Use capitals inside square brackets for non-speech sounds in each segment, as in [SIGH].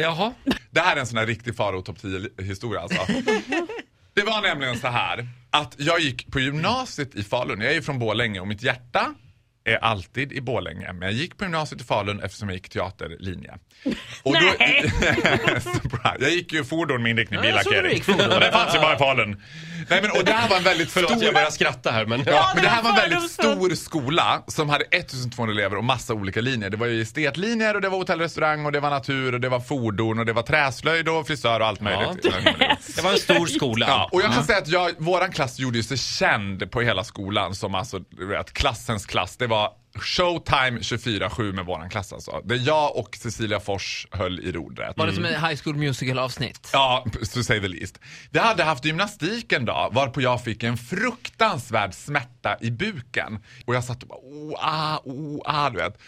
Jaha. Det här är en sån här riktig Farao topp 10 historia alltså. [LAUGHS] Det var nämligen så här att jag gick på gymnasiet i Falun. Jag är ju från Borlänge och mitt hjärta är alltid i Borlänge. Men jag gick på gymnasiet i Falun eftersom jag gick teaterlinje. [LAUGHS] Och då, [LAUGHS] jag gick ju fordon med inriktning Ja, billackering. Och det fanns ju bara i Falun. Nej men och det här var en väldigt Förlåt, stor... jag börjar skratta här men... Ja, men det här var en väldigt stor skola som hade 1200 elever och massa olika linjer. Det var ju estetlinjer och det var hotell och restaurang och det var natur och det var fordon och det var träslöjd och frisör och allt möjligt. [LAUGHS] Det var en stor skola. Ja, och jag kan säga att jag, våran klass gjorde sig känd på hela skolan som alltså, vet, klassens klass. Det var showtime 24-7 med våran klass alltså. Där jag och Cecilia Fors höll i rodret. Var det som en High School Musical avsnitt? Ja, to say the least. Vi hade haft gymnastik en dag varpå jag fick en fruktansvärd smärta i buken. Och jag satt och bara oh, ah, oh, ah, du vet.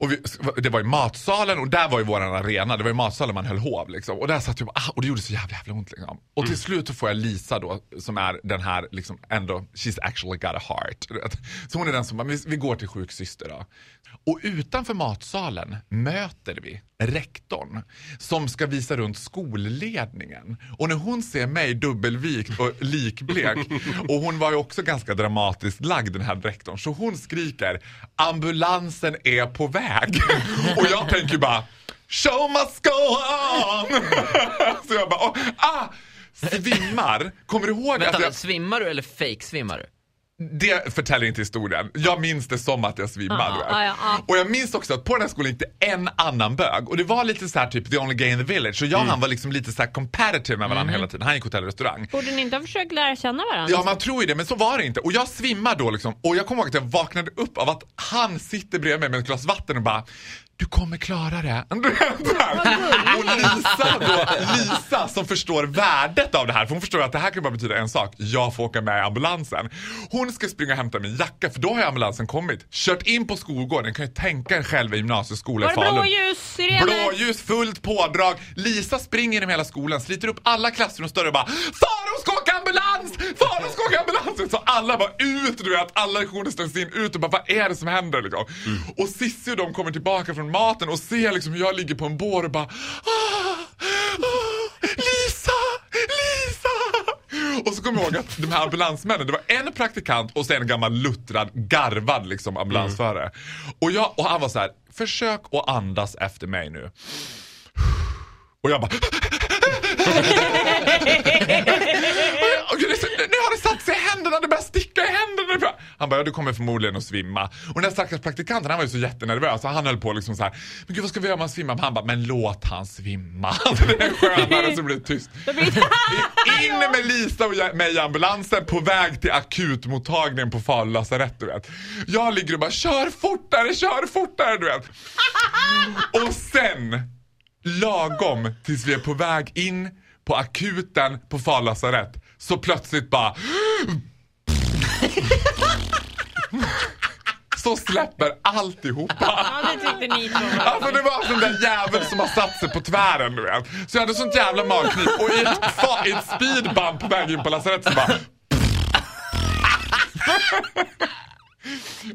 Och vi, det var i matsalen och där var ju våran arena. Det var i matsalen man höll hov liksom. Och där satt jag bara, ah, och det gjorde så jävla, jävla ont liksom. Och till slut så får jag Lisa då, som är den här liksom ändå, she's actually got a heart. Så hon är den som bara, vi, vi går till sjuksyster då. Och utanför matsalen möter vi rektorn som ska visa runt skolledningen. Och när hon ser mig dubbelvikt och likblek [LAUGHS] och hon var ju också ganska dramatiskt lagd den här rektorn så hon skriker ambulansen är på väg. Och jag tänker bara show must go on. så jag bara oh, ah, svimmar. Kommer du ihåg Vänta, att jag... svimmar du eller fake-svimmar du? Det förtäljer inte historien. Jag minns det som att jag svimmade. Ja, ja, ja. Och jag minns också att på den här skolan gick det en annan bög. Och det var lite så här typ the only gay in the village. Och jag och han var liksom lite så här comparative med varandra hela tiden. Han gick hotell och restaurang. Borde ni inte ha försökt lära känna varandra? Ja man tror ju det men så var det inte. Och jag svimmar då liksom. Och jag kommer ihåg att jag vaknade upp av att han sitter bredvid mig med ett glas vatten och bara du kommer klara det. [LAUGHS] Och Lisa då, Lisa som förstår värdet av det här, för hon förstår att det här kan bara betyda en sak. Jag får åka med i ambulansen. Hon ska springa och hämta min jacka för då har ju ambulansen kommit. Kört in på skolgården, kan ju tänka er själv i gymnasieskola Var i det Falun. blåljus? Blåljus, fullt pådrag. Lisa springer genom hela skolan, sliter upp alla klassrumsdörrar och bara Farao ska åka ambulans! Farao ska åka ambulans! Så alla bara ut, du vet, alla lektioner ställs in ut och bara vad är det som händer liksom? Och Sissi och de kommer tillbaka från maten och ser liksom hur jag ligger på en bår och bara ah, ah, Lisa! Lisa! Och så kommer jag ihåg att de här ambulansmännen, det var en praktikant och sen en gammal luttrad, garvad liksom ambulansförare. Och, jag, och han var så här, försök att andas efter mig nu. Och jag bara [LAUGHS] händerna, det börjar sticka i händerna. Han bara, ja, du kommer förmodligen att svimma. Och den där stackars praktikanten han var ju så jättenervös. Han höll på liksom så här, men gud vad ska vi göra om han svimmar? Men han bara, men låt han svimma. [LAUGHS] det är skönare så blir [LAUGHS] det tyst. In med Lisa och mig i ambulansen på väg till akutmottagningen på Falu lasarett du vet. Jag ligger och bara, kör fortare, kör fortare du vet. [LAUGHS] Och sen, lagom tills vi är på väg in på akuten på Falu lasarett så plötsligt bara [LAUGHS] så släpper alltihopa. Ja, det tyckte ni två Alltså det var sån där jävel som har satt sig på tvären du vet. Så jag hade sånt jävla magknip och i ett, i ett speedbump på väg in på lasarettet så bara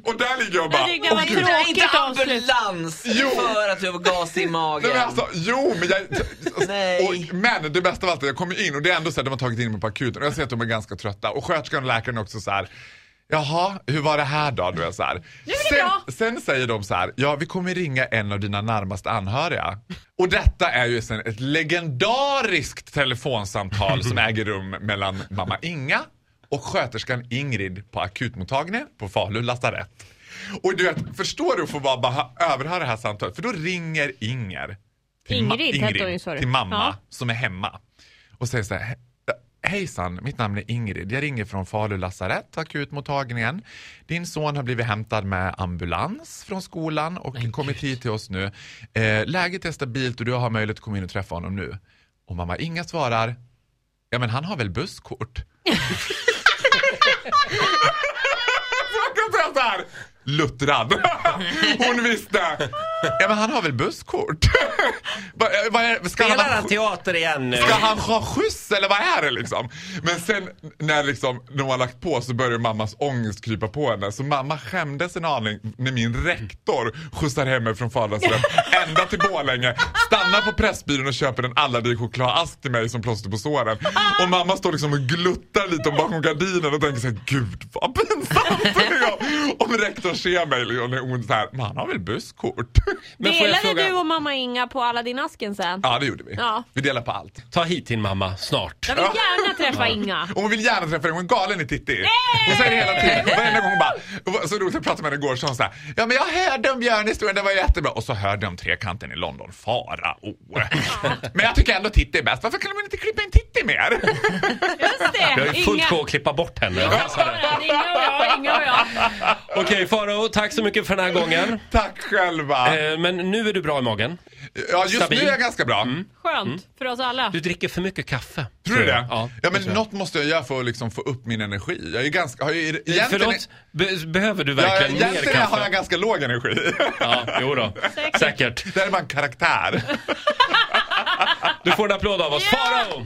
Och där ligger jag och bara det var "Åh, gud." inte ambulans Jo. för att du har gas i magen. Nej, men alltså, jo men jag... [LAUGHS] Nej. Och, men det bästa av allt är att jag kommer in och det är ändå så att de har tagit in mig på akuten och jag ser att de är ganska trötta och sköterskan och läkaren är också så här. Jaha, hur var det här då? Du är så här. Sen, bra. sen säger de så här, ja vi kommer ringa en av dina närmaste anhöriga. Och detta är ju sen ett legendariskt telefonsamtal som äger rum mellan mamma Inga och sköterskan Ingrid på akutmottagningen på Falu lasarett. Och du vet, förstår du att få bara, bara överhöra det här samtalet? För då ringer Inger till, Ingrid ma- hette hon till mamma Ja. som är hemma och säger så här, "He- Hejsan, mitt namn är Ingrid. Jag ringer från Falu lasarett, akutmottagningen. Din son har blivit hämtad med ambulans från skolan och kommit hit till oss nu. Eh, läget är stabilt och du har möjlighet att komma in och träffa honom nu. Och mamma Inga svarar, ja men han har väl busskort? Så jag luttrad. [LAUGHS] Hon visste. Ja men han har väl busskort? [LAUGHS] Är- Ska Spelar ha han teater igen nu? Ska han ha skjuts eller vad är det liksom? Men sen när liksom, de har lagt på så börjar mammas ångest krypa på henne. Så mamma skämdes en aning när min rektor skjutsar hem mig från Fadersrätt [LAUGHS] ända till Borlänge, stannar på Pressbyrån och köper en Aladdin chokladask till mig som plåster på såren. Och mamma står liksom och gluttar lite bakom gardinen och tänker såhär, gud vad pinsamt. Rektorn ser mig när hon såhär, men han har väl busskort? [LAUGHS] Men Delade fråga- du och mamma Inga på Aladdin-asken sen? Ja det gjorde vi. Ja. Vi delar på allt. Ta hit din mamma snart. Jag vill gärna träffa Inga. Och [LAUGHS] hon vill gärna träffa dig, hon är galen i Titti. Hon säger det hela tiden. Och varenda gång hon bara, och så roligt jag pratade med henne igår, så hon såhär, ja men jag hörde om björnhistorien, det var jättebra. Och så hörde jag om trekanten i London, farao. [LAUGHS] Men jag tycker ändå Titti är bäst, varför kan man inte klippa in Titti mer? Just det. Jag är fullt Inga. på att klippa bort henne. Inga och jag, Inga och jag. Okej Faro, tack så mycket för den här gången. Tack själva. Eh, Men nu är du bra i magen. Ja just stabil. nu är jag ganska bra. Skönt för oss alla. Du dricker för mycket kaffe. Tror du det? Ja, ja men jag. något måste jag göra för att liksom få upp min energi. Jag är ganska, har ju, egentligen, Förlåt, be- behöver du ja, verkligen mer egentligen har kaffe? jag ganska låg energi. Ja, jo då. Säkert. Säkert. Det här är bara en karaktär. Du får en applåd av oss. Farao!